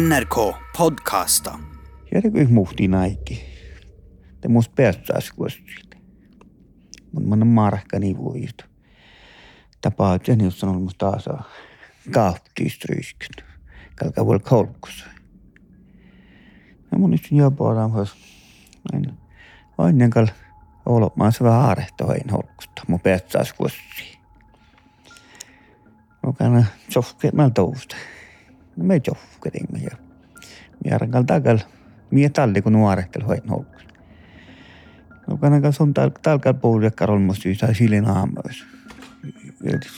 NRK podcasta. Järkyy muhti naikki. Te mus päästäis kuosit. Mun man markka niin vuoista. Tapaa sen, jos on ollut taas kaaptiistryyskyn. Kalka voi kolkus. Ja mun nyt jopa on myös. Aina kal olomaan se vähän aarehto hein holkusta. Mun päästäis kuosit. Mä kann tjofke mal tousta. No me tjofketimme ja. Järkal takal. Mie talli kun nuorettel hoin holkus. No kann kan son tal talkal puhuja karolmos yhtä silin aamois.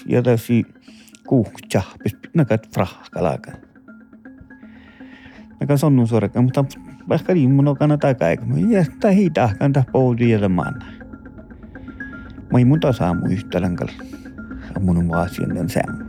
Ja tässä kuuhtja, pis nakat frahkalaka. Nakan sonnun suorekka, mutta vaikka niin mun on kannata kaikki. Mä jästä hitaa kanta puhuja ja manna. Mä ei mun tasa muistelen kal. Mun on vaan sinne semmo.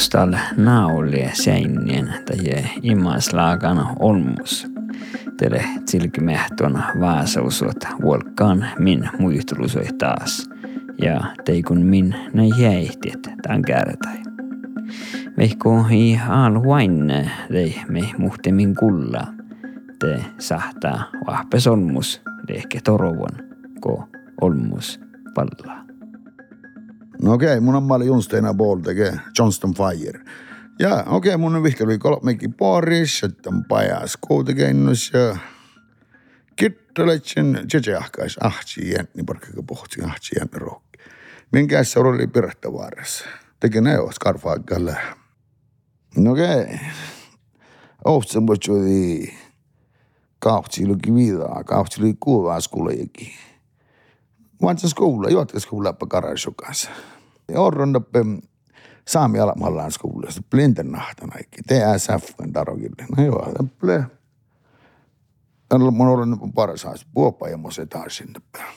Lehkustal naulie seinien tai imaslaagan olmus. Tele tilkimehton vaasausot vuolkaan min muistelusoi taas. Ja teikun min ne jäihtiet tämän kärtai. Vehko i alhuainne tei me muhtemin kulla. Te sahtaa vahpes olmus lehke torovon, ko olmus pallaa. No okei, okay, mun on Mali Junsteina Ball tekee Johnston Fire. Ja okei, okay, mun on vihkeli kolmekin Boris, on pajas kuutekennus ja kitteletsen tsetseahkais ahti jänni, parkkaka pohti ahti jänni rohki. Minkä se oli pirrettävaarassa. Teki ne os karfaakalle. No okei. Okay. Ohtsen potsui kautsi luki viidaa, kautsi luki kuuvaa skuleekin. Vantsa skola, juotka skola på Karasjukassa. Orron uppe Saami Alamallaan skolassa, Blindernahtan aikki, TSF tarokille. No joo, täpple. Tällä mun on paras haas, puopa ja mose taas sinne päin.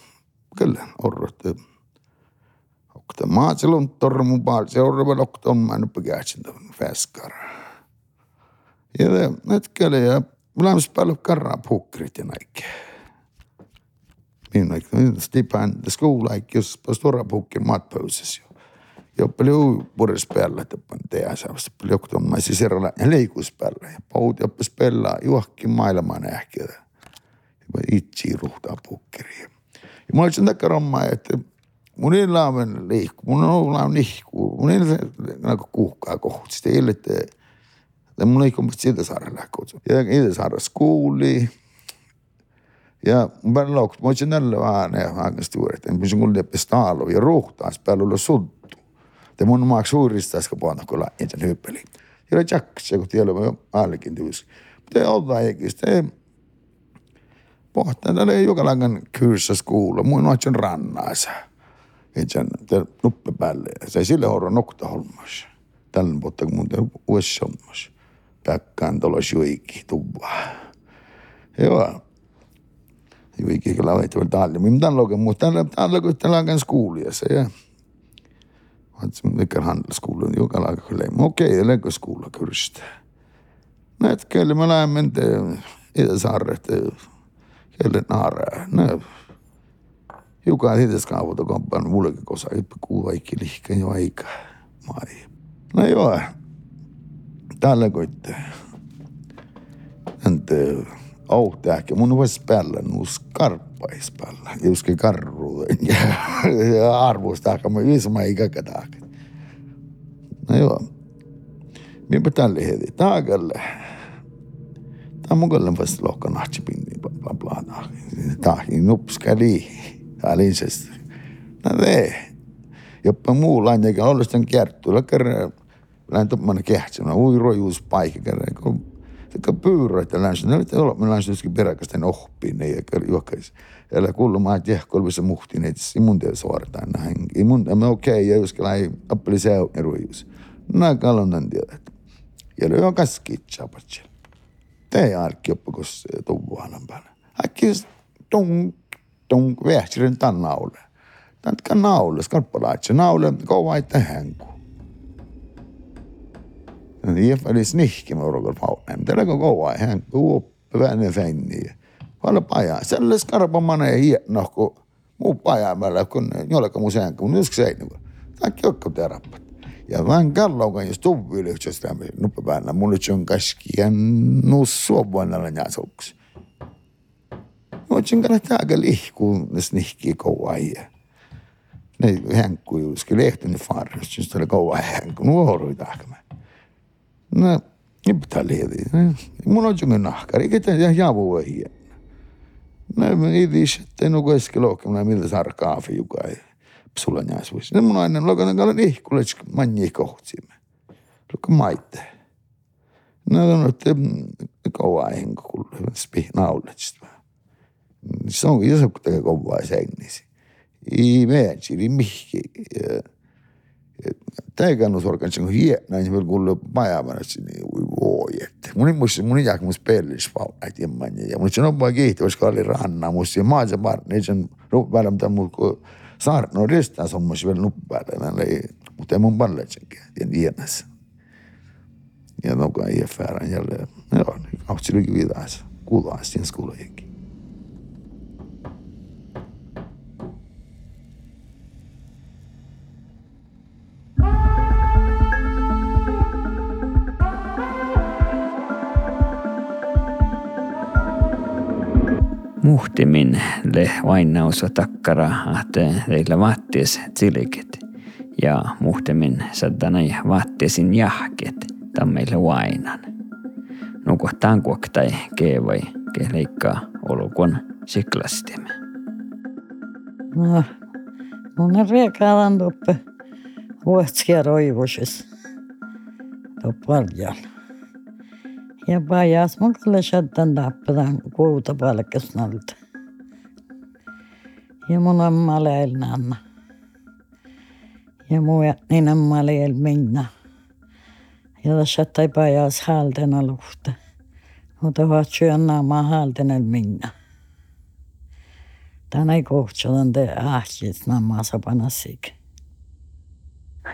Kyllä, orrot. Okta maa silloin tormun paal, se orrova lokta on mä nyt pääsin tämän fäskara. Ja netkele ja Lämmis paljon karraa pukrit ja being like, slippa and school like you're supposed to rub hook in mud poses ju. ja palju purjus peale tõmban tee asja, palju tõmban siis järele leigus peale, paud ja pöös peale juhki maailma nähki. itsi ruhta pukkiri. ja ma ütlesin takke romma, et mul ei ole leik, mul on nihku, mul ei ole nagu kuhka koht, siis te eeldate. mul on ikka umbes Sillasaare lähekud ja Sillasaare kooli ja loks, mä olisin näillä vähän ja stuuret. En pysy kun leppe staalo ja ruhtaas päällä olla suttu. Te mun maaks suuristas, kun puhutaan kun lähtien sen hyppeli. Ja oli jaksa, kun tiedä mä allekin tyys. Mutta ei olla eikä sitä pohtaa, täällä ei joka langan kyyssä skuulla. Mun on sen rannaisa. Itsen nuppe päälle. Se ei sille horro nokta holmas. Tällä puolta, kun mun te uudessa hommas. Päkkään tulos juikki tuvaa. Joo. يبقى الوضع والتعلم يمدن لوك مهتم بتعلق تلاقى سكول يا سي نتذكر هاندل سكول يوك على كلام اوكي لك سكول كرشت نتكلم انا من اذا صارت كل نهار joka edes kaavoitu kampan mullekin, koska ei kuu vaikki lihkeen jo aika. Mai. No joo, tällä koitte. Entä autähkä. Mun voisi päällä nuus karppais päällä. Juski karruuden ja, ja arvostaa, mä ei kakata. No joo. Minpä tälle heti. Taakalle. Tää mun kallen vasta lohka nahtsipinni. Bla bla bla. Tahi nupskali. Tää linsesti. No vee. Jopa muu lain eikä ollut sitten kierttuilla kerran. Lähen tuommoinen kehtsä. No ui rojuus paikka kerran. Teka pyyröitä länsä. Ne oli olla, me länsä joskin peräkästen ohpiin ne ja juokkais. Älä kuulu maa tiehkolvissa muhtiin, että ei mun tiedä suoritaan näin. Ei mun, mä okei, ja jos ei appeli se on eruijus. Nää kalonnan tiedät. Ja le on kaskit chapatsel. Tee alki oppakos tuvuanan päällä. Äkki tung, tung, vähtiren tämän naule. Kan naule, skarppalaatse, naule, kova ei tähän kuin. نظيف السنيش كما رجل فوق تلقى قوة هان هو بقى فني ولا paja. Selles karpa mana ei hiia nahku muu paja peale, kun ei ole ka mu sään, kun just see nagu. Äkki hakkab terapat. Ja vähän kalloga just tuvi lihtsalt läbi nuppe päällä. Mulle se on kaski ja nussu vuonna ja suks. Otsin kyllä täällä lihku, nes nihki kauan ja. Ne hänkku juuskin lehti, ne farjus, siis tuli kauan hänkku, nuoruita ahkemme. Šta ledi? Munođu me nahkar. I kete ja vuo hije. Ne, idiš, te no kueski lookem, näe miltä saada kaafi joka ei psulanjas vuosi. Ne mun aina lokan kalan ihkulets manni kohtsimme. Lukka maitte. Näe on, että mm, kauaa henkulle, spihnaulets. Se onkin jäsukutega kovaa sängnisi. Ei meidän, sillä mihki. Täikäännusorganismi on hieno, niin vielä kuuluu päivänässä, niin voi että. Mun muista, mun ei jääkö mun spellis vallat ja manja. Ja mun se on vaan kiihtyvässä kalli ranna, se maa se bar, niin sen nuppäällä, mitä mun saar, no ristaa se on mun vielä nuppäällä, mutta ei mun pallet senkään, tien tienässä. Ja no kai ei färän jälleen, joo, niin kautsi lyki vidaassa, kuulaa siihen skuulajenkin. Muhtimin le vainausa takkara ahte leillä vaatties tsilikit ja muhtimin sadanai vaattiesin jahket tammeille vainan. Nuko tankuak tai keevai ke leikkaa olukon siklastimme. No, mun on riekaalan tuppe vuotskia roivusis. Tuppaljan. Ja pajas mun kalle shaddan tappadan kuuta palkkasnalta. Ja mun amma leil nanna. Ja mun niin amma leil minna. Ja tässä ei pajas haltena luhta. Mutta vaat syön naama haltena minna. Tänä ei kohtsadan te ahkis naama sapana sik.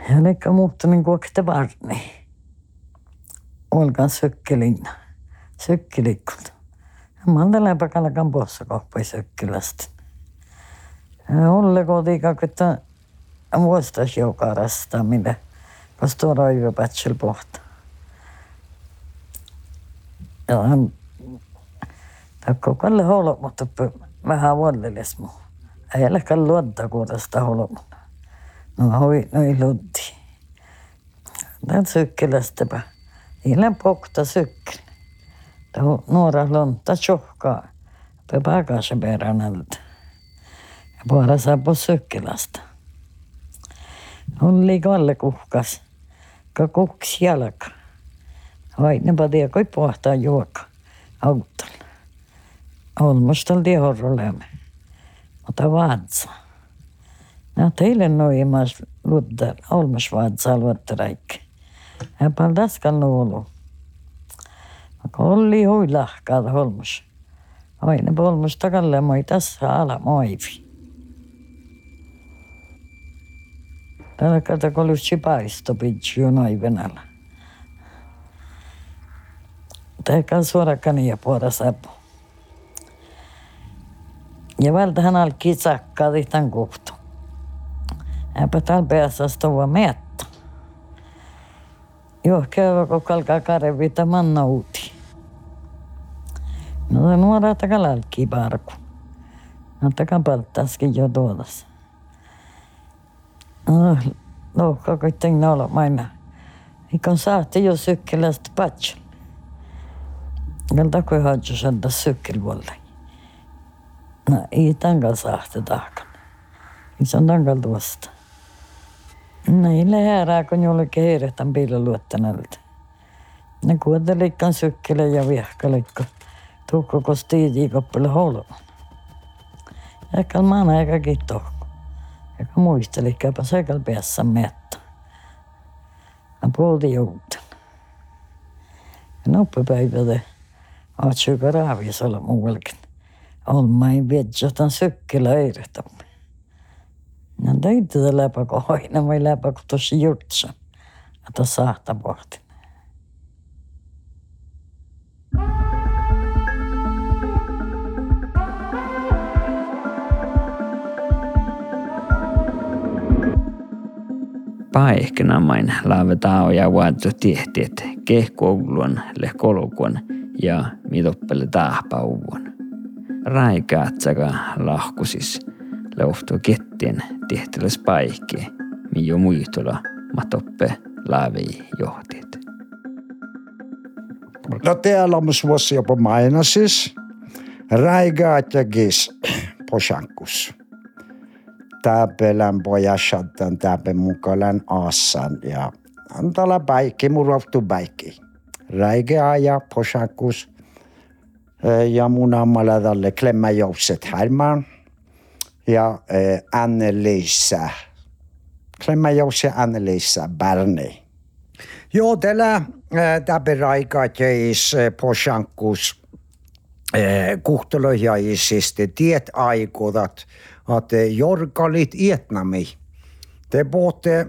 Ja lekka muuttunin kuokte varni olkan sökkelinna. Sökkelikkut. Mä oon tällä pakalakan poissa kohpai sökkilästä. Olle kotika, että muistas joka rasta, mitä koska roivu pätsel pohta. Ja hän takko kalle holo, mutta vähän vuolleles muu. Ei ole luotta kuudesta holo. No hui, no ei luotti. Tän sökkilästäpä. Niillä. Tuo nuora lonta tjohkaa. Pe pakase peränältä. Ja puhara saapu sykkilasta. Oli kalle kuhkas. Ka kuks jalka. Vain patia koi pohtaa juoka. Autolla. Olmustal tie horrolemme. Mutta vaatsa. No teille noimas luddar. Olmus vaatsa alvattaraikki. Hän paldaskal nuolu. Aga oli huilahkaad holmus. Aina polmus tagalle moi tässä ala moivi. Tällä kata kolussi paisto pitsi noin venällä. Tähän suorakani ja puora sapu. Ja vältähän alki sakkaa tämän kohtu. Äpä päässä tuoda miettä. Joo, käydä kalkaa karevita manna uuti. No nuora taka lälki parku. No taka paltaskin jo tuodas. No, lohka kuitenkin olla maina. Ikon saati jo sykkelästä patsal. Kalta kui hadju sadda sykkelvolle. No ei tangal saahte tahkan. Se on tuosta. Näille häärää, kun jollekin heirehtan piiloluottanalta. Ne kuuntelikan sykkele ja viehkalikko. Tukko kosti tiikoppille holoman. Ehkä maana eikä kitto. Eikä muistelikäpä seikal päässä mettä. Mä puolti jouten. Ja noppepäiväde. Ootsuka raavis olla muuallakin. Olmain viedjotan sykkilä eirehtämme. Men det är inte det läpakoi, när man läpakoi tosi jutsa, att det sahta bort. Paeknamain laavetao ja vaatso tiehtiet kehkouluan le kolkuan ja midoppele tahpauvon. Raikaatsaga lahkusis. Leuhtu kettien tihteles paikki, jo muistola matoppe laavei johtiet. No täällä on vuosi jopa mainasis. Raigaat ja gis posankus. Täpelän pojashattan täpän mukalan assan ja antala paikki muroftu paikki. Raigaa ja posankus ja mun ammalla klemma joukset härmaan ja eh, Anne-Lisa. Klemma joukset Anne-Lisa Berni. Joo, tällä äh, täperaikateis posankus kuhtalojaisista tiet aikodat, att jorkalit Vietnami. Det båte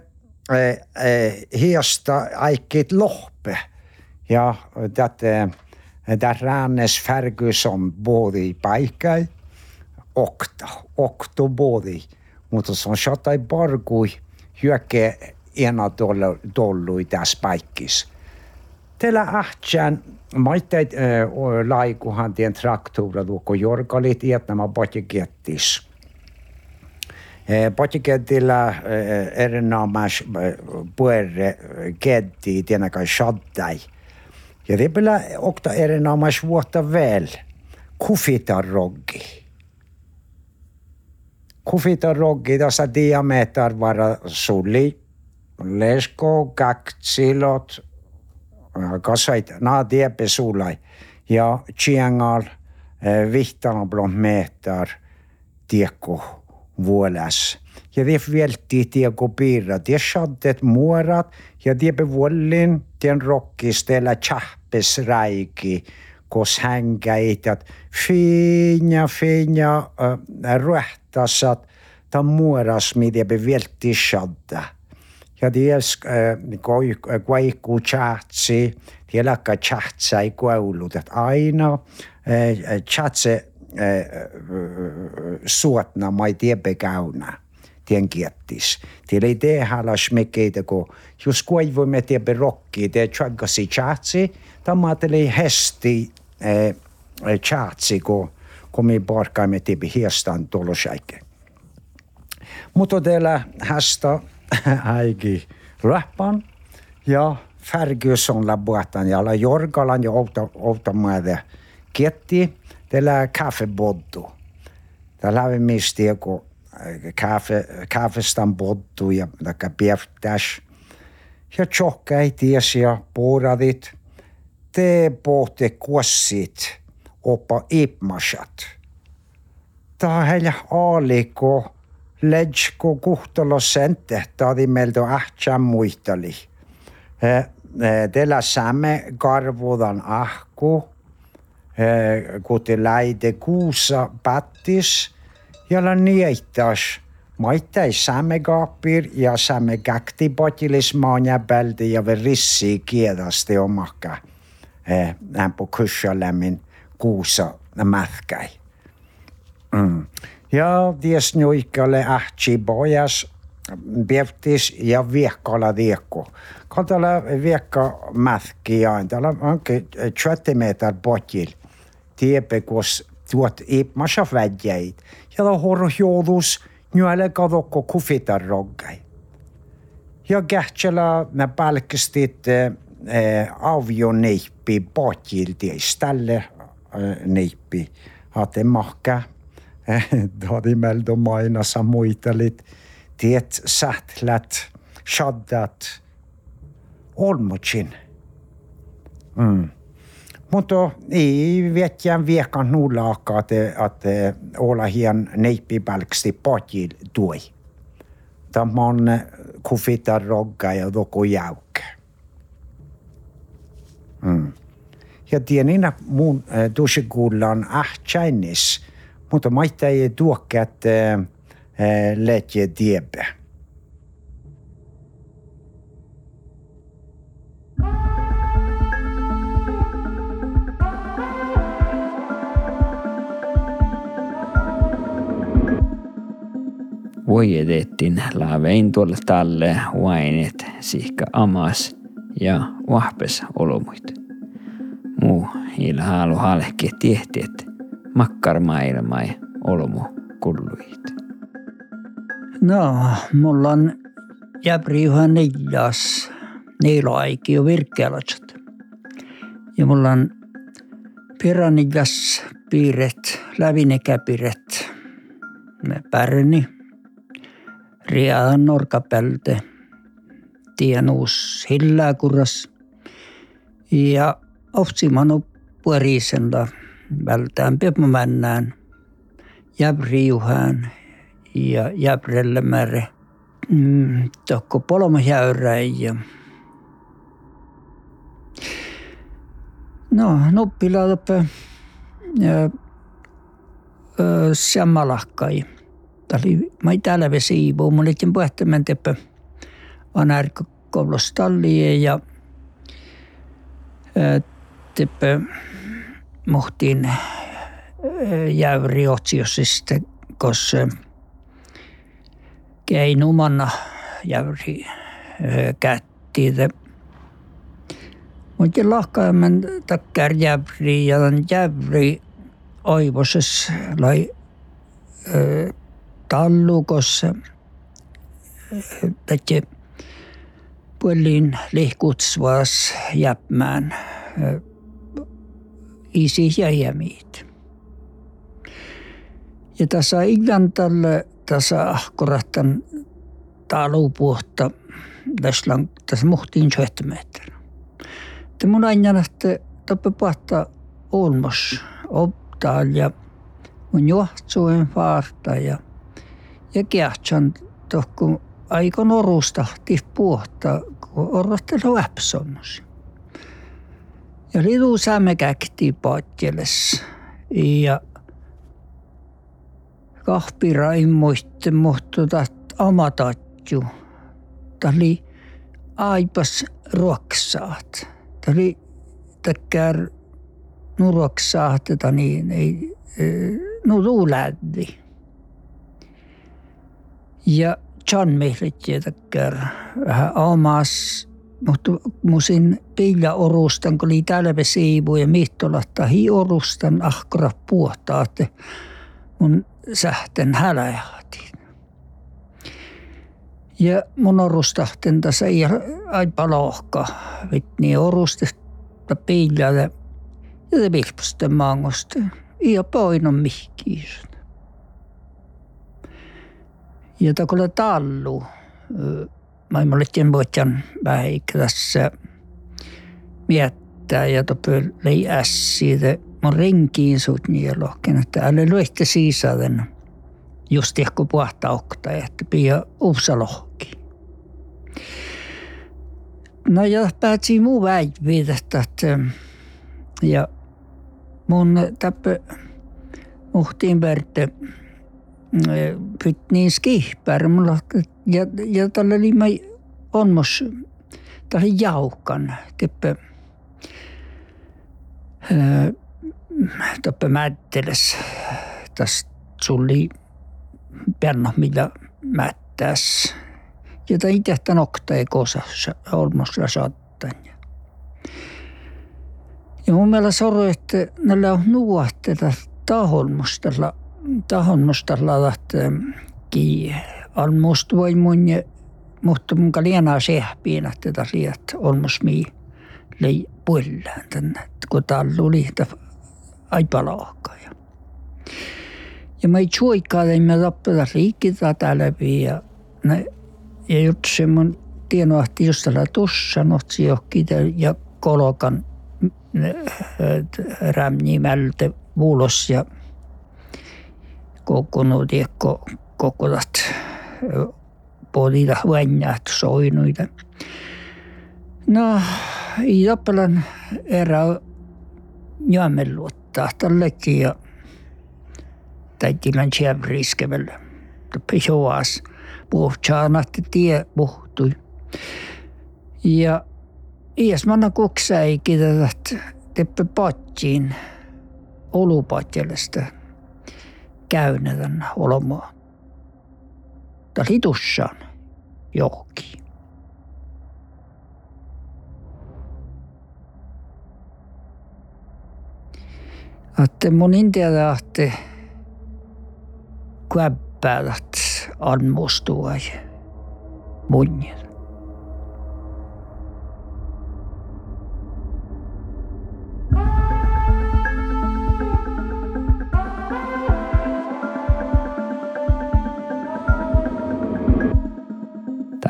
hiesta aikit lohpe. Ja det där Rannes Ferguson både paikai, okta, okto både. Mutta se on shatai bargui hyökke ena dollu, dollui tässä paikis. Tällä ahtjan maitteet laikuhan tien traktuura luokko jorkalit ietnämä potjekettis. Potjekettillä erinomas puerre ketti tienäkai shaddai. Ja ripillä okta erinomas vuotta väl. Kufita roggi. Kufita roggi tässä diameter vara suli, Lesko kaksilot äh, kasvait naa tiepe sulai ja chiangal äh, blom meter tiekko vuolas. Ja det välti tiekko piirra. Det shaddet muorat ja tiepe vuollin tien rokkistella chahpes raiki kos hängäität finja finja äh, ruehtasat ta muoras mitä be vältti shadda. Ja ties äh, kaikku chatsi, tielakka chatsai kuulut, että aina äh, chatse suotna mai tiepe käynä tien kiettis. Tiel ei tee halas mekeitä, kun jos kuivuimme tiepe rokki, te chaggasi chatsi, tammateli hesti chatsi, kun komi parkaimme tiepe hiestan tuolla Mutta teillä hästä äigi räppan ja Ferguson labuatan ja la Jorgalan ja outa, outa maade kietti tällä kaffeboddu. Tällä on misti kaffe, kaffestan boddu ja pieftäs. Ja tjokkai ties ja puuradit. Te pohte kuossit oppa ipmasat. Heillä aaliko Ledsko kuhtalo sente, tadi meiltä ahtsan muistali. Tällä saamme karvudan ahku, kuten läide kuussa pattis, jolla nieittäis maittai saamme kaapir ja saamme kakti potilis maanja ja verissi kiedasti omakka. på kurser lämmin kuusa matkai. Mm. Ja, ties nuikalle ahtsi bojas, Beftis ja viekkola viekko. Kun täällä viekko mätkiä, täällä onkin 20 meter potjil. Tiepe, kun tuot iipmassa vädjäit. Ja täällä horjoudus, nyöle kadokko kufitar roggai. Ja kähtsälä ne palkistit eh, avioneippi potilti ställe eh, neippi. Hate mahka Tadi meldo mainassa muitelit, tiet sähtlät, shaddat, olmutsin. Mm. Mutta ei vietjään viekan nuulaakaan, että, että olla hien neippipälksti poti tuoi. Tämä on kufita rogga ja doko jäukkä. Mm. Ja tiedän mun äh, tusikullan ahtjainis, mutta maita ei tuokkat äh, äh, letje tiebe. voidetettiin laavein tuolle talle vainet sihka amas ja vahpes olomuit. Muu illä haalu halke tiehti, että makkar maailmai olomu kulluit. No, mulla on jäbri ihan neljäs neiloaiki jo virkkealatsat. Ja mulla on piranillas piiret, lävinekäpiret, pärni, riaan norkapälte, tienuus hilläkuras ja ohtsimanu puorisella vältään pepmännään, jäbriuhään ja jäbrelle märe. Mm, tokko polmajäyräin ja No, nuppilaupe ja sammalahkai. Tämä oli, mä täällä vesiivu, mä olin puhettamaan teppä anarkokoulostallie ja teppä muhtiin jäyri otsiosista, koska käy numanna jäyri kätti. Mutta lahkaimman takkar jävri ja jävri oivoses lai tallukossa. Tätä puolin lihkutsvas jäpmään isi ja jämiit. Ja tässä iglantalle tässä ahkorahtan talupuhta tässä, tässä muhtiin 7 metriä. Te mun aina että toppe pahta olmos optaa ja mun johtsuen vaarta ja ja kehtsan tohku aika norusta puhta, kun orrottelu äpsommus. Ja lidu saamme käkti paatjeles ja kahpira immuitte muhtuta amatatju. Tämä oli aipas ruoksaat. Tämä oli täkkär nuruoksaat, että niin ei, no luulädi. Ja John täkkär vähän omas mutta musin pillä orustan, kun oli täällä siivu ja mihtolahta hi orustan ahkora puhtaa, että mun sähten häläjahtiin. Ja mun orustahten tässä ei aipa lohka, vitni orustesta pillä ja ja te vilpusten mangosta. Ja poinon mihkiin. Ja takolla tallu, olin voitan tässä miettää ja topö lei ässiä. Mun renkiin sut niin lohken, että älä luitte siisaden just ehkä puhta okta, että pia lohki. No ja päätsi muu väitvitä, että ja mun täppö muhtiin verte niin skihpär mulla ja, ja tällä oli mä onmos tällä jaukan teppä toppe mätteles tästä sulli penno mitä mättäs. Ja tämä itse tämän okta ei kosa olmos sattan ja mun mielestä soro, että näillä on nuohteta taholmustalla, taholmustalla lähteekin on musta voi mun, mutta mun lienaa sehpiin, että tätä liiat on musta mii lei puolään tänne, kun täällä oli aipa Ja, mä ei tjuikaa, että mä tappata riikitä läpi ja, ne, ja just se mun tienoahti just tällä tuossa, nohtsi johonkin ja kolokan rämnimältä vuulos ja koko no tiekko koko tat podita vänjät soinuita. No, Jappalan erä jäämelluottaa tällekin ja täytilän tjävriskevellä. Pisoas puhtsaanat tie puhtui. Ja iäs manna koksäikin tätä teppe patjiin olupatjelesta käynetän olomaan. Tämä litussaan johonkin. Att mun intiada ahte kuäppäät anmustua ja.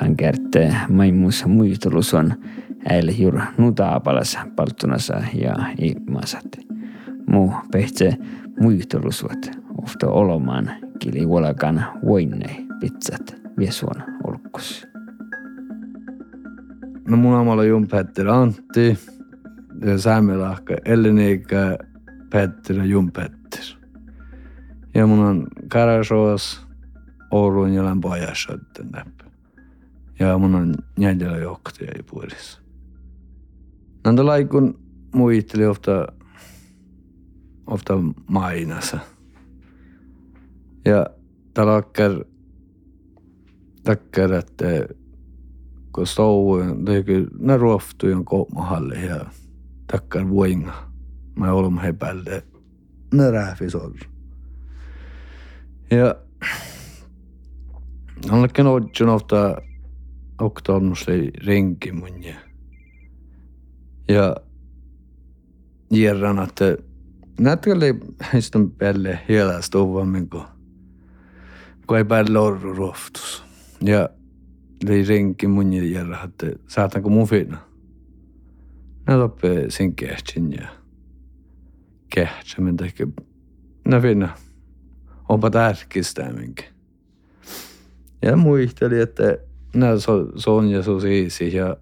Tämän kertee maimus muistelus on äille juuri nutaapalas palttunasa ja imasat. Muu pehtse muistelusvat ofta olomaan kili vuolakan voinne pitsat viesuon olkkus. No mun amalla Jun Petter Antti ja Saamelahka Ellenika Petter ja Petter. Ja mun on Karasoos Oulun ja Lämpöajassa näppä. Ja mun on Njändellä johtaja ja puolissa. Nanda laikun muisteli ofta ofta mainassa. Ja talakkar takkar että kun stouun, teki ne ruoftujen komahalle ja takkar vuinga. Mä olin hepälle ne rääfisor. Ja Allekin odjon ofta oktaannusti renki mun ja ja järran, että nätkeli heistön päälle hielää stuvammin, kun, kun ei päälle orru ruoftus. Ja oli renki mun järra, että saatanko mun fina. Nä loppe sen kehtsin ja kehtsämin teki. Nä fina. Onpa tärkistä minkä. Ja muisteli, että nää so, Sonja so siisi ja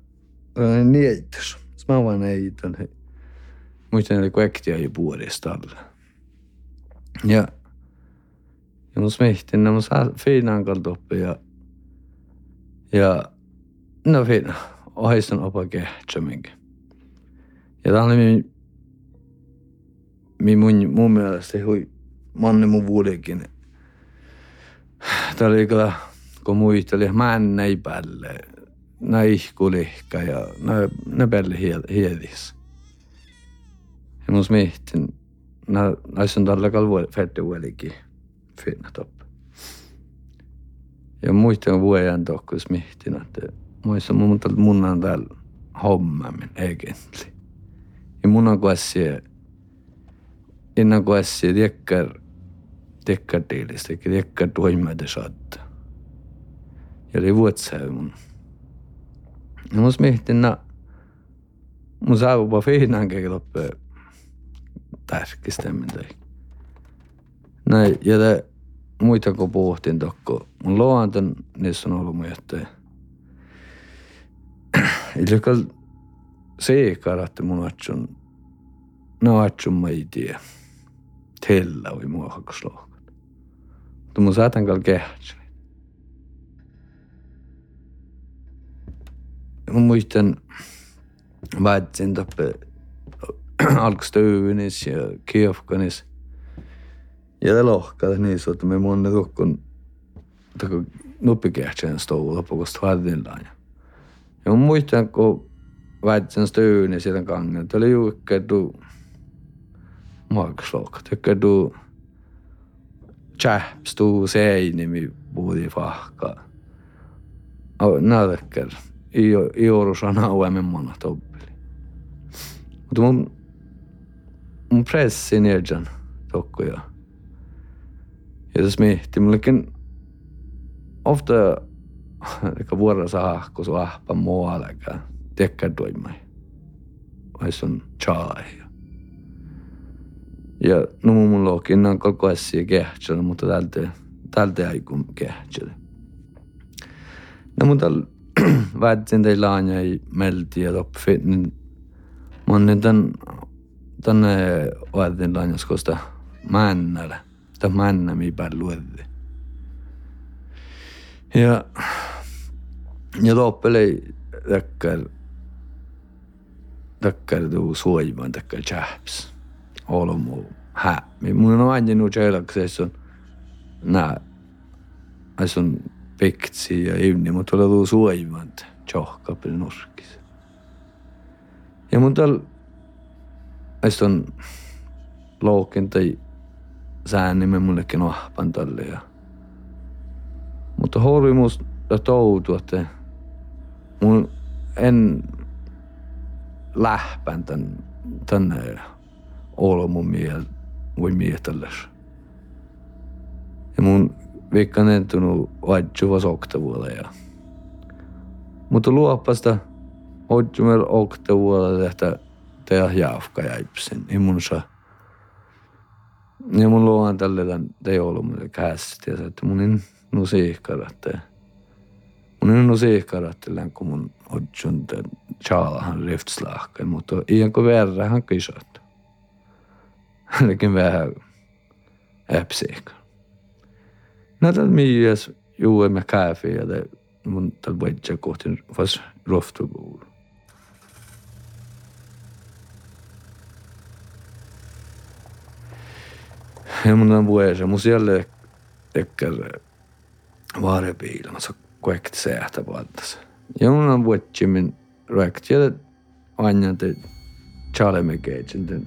niitos. Mä vaan ei tämän muistan, että äkkiä jo vuodesta alla. Ja, ja mun smehtin, mä saa feinaan kaltoppi ja, ja no feina, ohaistan opa kehtsäminkin. Ja tää oli mi, mi mun, mun mielestä hui manne mun vuodekin. Tää oli kyllä, kun muisteli, mä en näin päälle, naihkulihka ja ne päälle hiedis. Ja mun mietin, na naisun tällä kalvo fette vuolikin finna top. Ja muistan vuoden tokkus mietin, että muistan mun mun on täällä hommamin egentli. Ja mun on kuessi, innan kuessi tiekkär, tiekkär tiilistä, tiekkär toimede saattaa. Ja oli vuotsäy mun. Ja mun mietin, na mun saavupa fiinankin loppuu tärkeästämmin tai. Näin, ja te, muita kun puhuttiin tokko, mun loantan, niissä on ollut mun jättäjä. Eli kyllä seikaratti mun atsun, no atsun mä ei tiedä. Tellä oli mua hakas lohkat. Mutta mun saatan kyllä kehtsä. Mä muistan, vaatsin toppe alkustöönis ja kiofkanis. Ja te lohkad niissä, että me monne tukkun tako nuppikehtsään stovu lopukosta vaadillaan. Ja mun muistan, kun väitsen stööni sieltä kangen, että oli juikkeetu maakslohkat, juikkeetu tjäpstuu seinimi puhuti fahkaa. Näytäkkär. I år sana uemmin monna toppeli. Mutta mun mun pressin edjan tokkoja. Ja jos miettii, mullekin ofta eikä vuorossa ahku su ahpa muuallekaan. Tiedäkään toimai. on chalai. Ja no mun lokin on koko asia kehtsellä, mutta tältä, tältä ei kun kehtsellä. No mutta väitsin teillä aina ei melti ja loppi, niin mä oon tän, tänne väitin lainaskosta männällä. Tämä männä, mi luetti. Ja, ja loppeli täkkär, täkkär tuu suojimaan täkkär chaps. Muu hämmi. Mun on aina nu tjäläksessä on nää, on piktsi ja ivni, mutta oli tuu suojimaan tjohkapil nurkis. Ja mun tal, on loukin tai säänimme mullekin ahpan tälle ja mutta horvi musta toutu, että mun en lähpän tän, tänne olla mun miel, voi mietälläs. Ja mun vikkan entunut vaihtuva oktavuolla ja mutta luoppasta ojumer oktavuolla tehtä tehdä jafka jäipsen. Ei mun saa ja mun luon tälle tämän teolumulle kästi ja että mun en musiikkaratte. Mun en musiikkaratte kun mun odjun den chaalahan riftslahka, mutta iän kun verran han kisat. Hänkin vähän äpsiikka. Näitä mies juuemme kääfi ja mun tällä voitja kohti vas roftukuulu. ja mun on vuosi, mun siellä tekkär vaarepiilmassa koekt säähtä valtas. Ja mun on vuosi, min räkt ja aina te chaleme keitsin den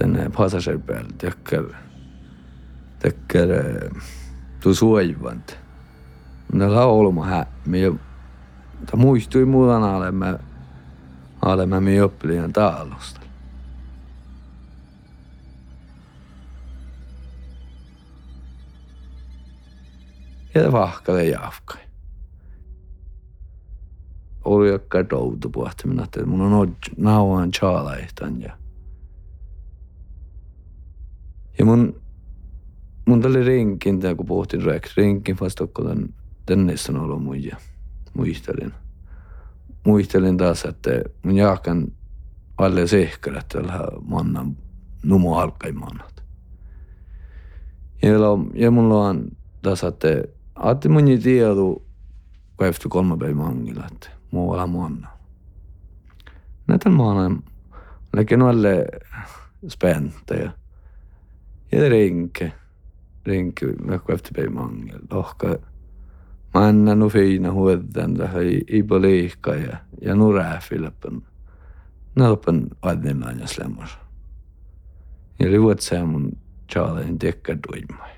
den passagerpäällä tekkär tekkär tu suojvant. Minä laulma hämmi ta muistui muuan alemme alemme mi oppilajan taalosta. ja vahkale jafkai. Oli joka doutu puhti, minä että mun on nauan chaalaihtan ja ja mun mun tuli rinkin, tää kun puhuttiin rek, rinkin vasta kun tännissä on ollut muija. Muistelin. Muistelin taas, että mun jaakan alle sehkärä, että mannan numo alkai mannat. Ja, mulla on taas, että Ati moni tiedu kaiftu kolme päivä mangilla, että muu ala muonna. Näitä maana lekin alle späntä ja ja rinke. Kaiftu päivä mangilla. Lohka en nu fina huodan tähän ipo liikka ja ja nu rääfiläpän. Nalpan adnilaan ja slemmos. Ja liuot se mun chaalein tekkä duimai.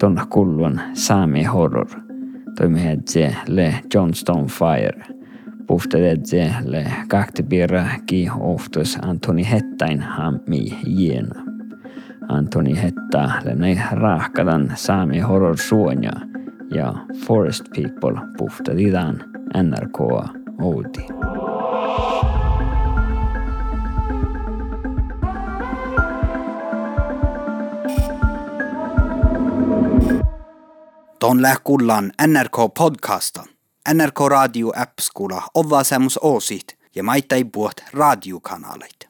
Tonna kulluan saami horror. Toimi hetsi le Johnstone Fire. Puhtetetse le kahtepirra ki oftus Antoni Hettain hammi jiena. Antoni Hetta le näin rahkadan saami horror suonia ja Forest People puhtetitaan NRK Outi. Ton kullan NRK podcasta. NRK Radio App-skula ovaa semmus oosit ja maittai puot radiokanaleita.